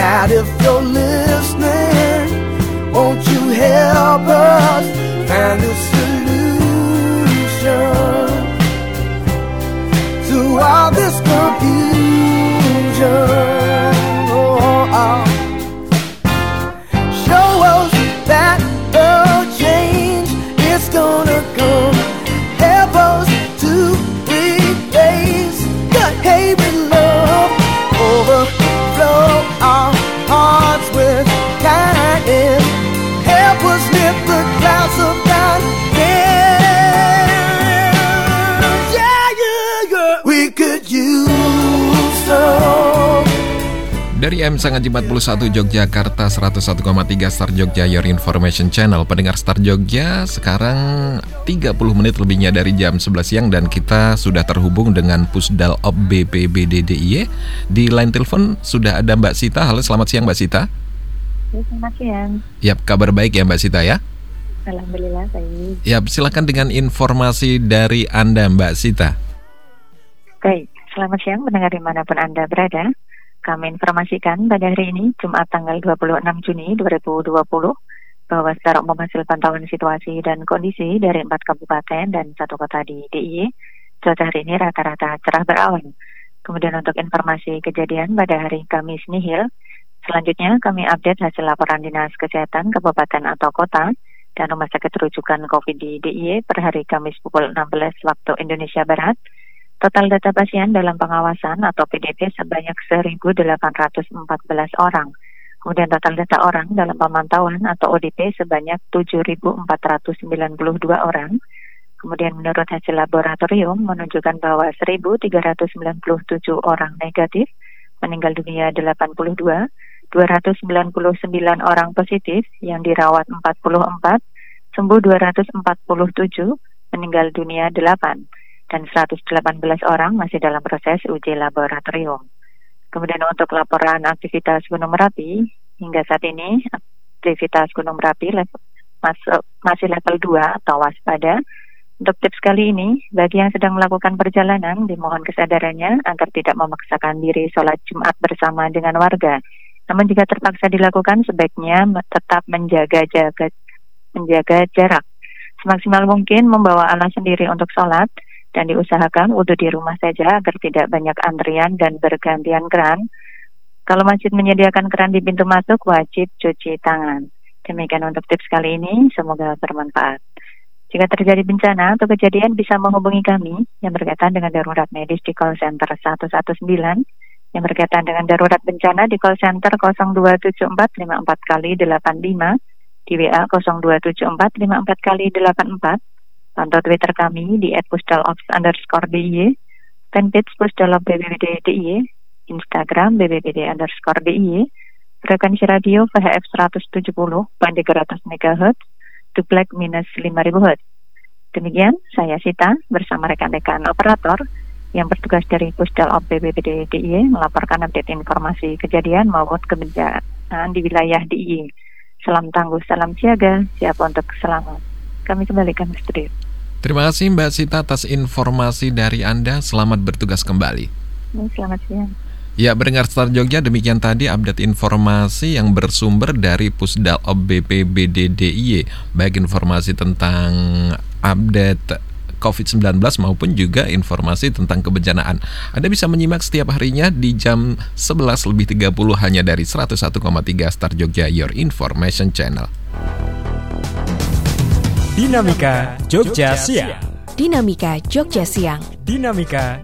God, if you're listening, won't you help us? Dari M Sangat 41 Yogyakarta 101,3 Star Jogja Your Information Channel. Pendengar Star Jogja sekarang 30 menit lebihnya dari jam 11 siang Dan kita sudah terhubung dengan Pusdal Op BPBD DIY Di line telepon sudah ada Mbak Sita. Halo selamat siang Mbak Sita. Selamat siang. Yap kabar baik ya Mbak Sita ya? Alhamdulillah baik. Yap silakan dengan informasi dari Anda Mbak Sita. Baik selamat siang mendengar di mana pun Anda berada. Kami informasikan pada hari ini, Jumat tanggal 26 Juni 2020, bahwa secara umum hasil pantauan situasi dan kondisi dari empat kabupaten dan satu kota di DIY, cuaca hari ini rata-rata cerah berawan. Kemudian untuk informasi kejadian pada hari Kamis nihil, selanjutnya kami update hasil laporan Dinas Kesehatan Kabupaten atau Kota dan Rumah Sakit Rujukan COVID di DIY per hari Kamis pukul 16 waktu Indonesia Barat, Total data pasien dalam pengawasan atau PDP sebanyak 1.814 orang. Kemudian total data orang dalam pemantauan atau ODP sebanyak 7.492 orang. Kemudian menurut hasil laboratorium menunjukkan bahwa 1.397 orang negatif, meninggal dunia 82, 299 orang positif yang dirawat 44, sembuh 247, meninggal dunia 8 dan 118 orang masih dalam proses uji laboratorium. Kemudian untuk laporan aktivitas Gunung Merapi, hingga saat ini aktivitas Gunung Merapi masih level 2 atau waspada. Untuk tips kali ini, bagi yang sedang melakukan perjalanan, dimohon kesadarannya agar tidak memaksakan diri sholat Jumat bersama dengan warga. Namun jika terpaksa dilakukan, sebaiknya tetap menjaga jaga, menjaga jarak. Semaksimal mungkin membawa alat sendiri untuk sholat, dan diusahakan wudhu di rumah saja agar tidak banyak antrian dan bergantian keran. Kalau masjid menyediakan keran di pintu masuk, wajib cuci tangan. Demikian untuk tips kali ini, semoga bermanfaat. Jika terjadi bencana atau kejadian bisa menghubungi kami yang berkaitan dengan darurat medis di call center 119 yang berkaitan dengan darurat bencana di call center 027454 kali 85 di WA 027454 kali 84 Pantau Twitter kami di @pusdalops underscore DIY, fanpage Pusdalop BBBD DIY, Instagram BBBD underscore DIY, frekuensi radio VHF 170 300 MHz, duplek minus 5000 Hz. Demikian, saya Sita bersama rekan-rekan operator yang bertugas dari Pusdal Op BBBD DIY melaporkan update informasi kejadian maupun kebencana di wilayah DIY. Salam tangguh, salam siaga, siap untuk selamat. Kami kembalikan ke studio. Terima kasih Mbak Sita atas informasi dari Anda. Selamat bertugas kembali. Selamat siang. Ya, berdengar Star Jogja, demikian tadi update informasi yang bersumber dari Pusdal BPBDDIY. Baik informasi tentang update COVID-19 maupun juga informasi tentang kebencanaan. Anda bisa menyimak setiap harinya di jam 11 lebih 30 hanya dari 101,3 Star Jogja Your Information Channel. Dinamika Jogja Siang. Dinamika Jogja Siang. Dinamika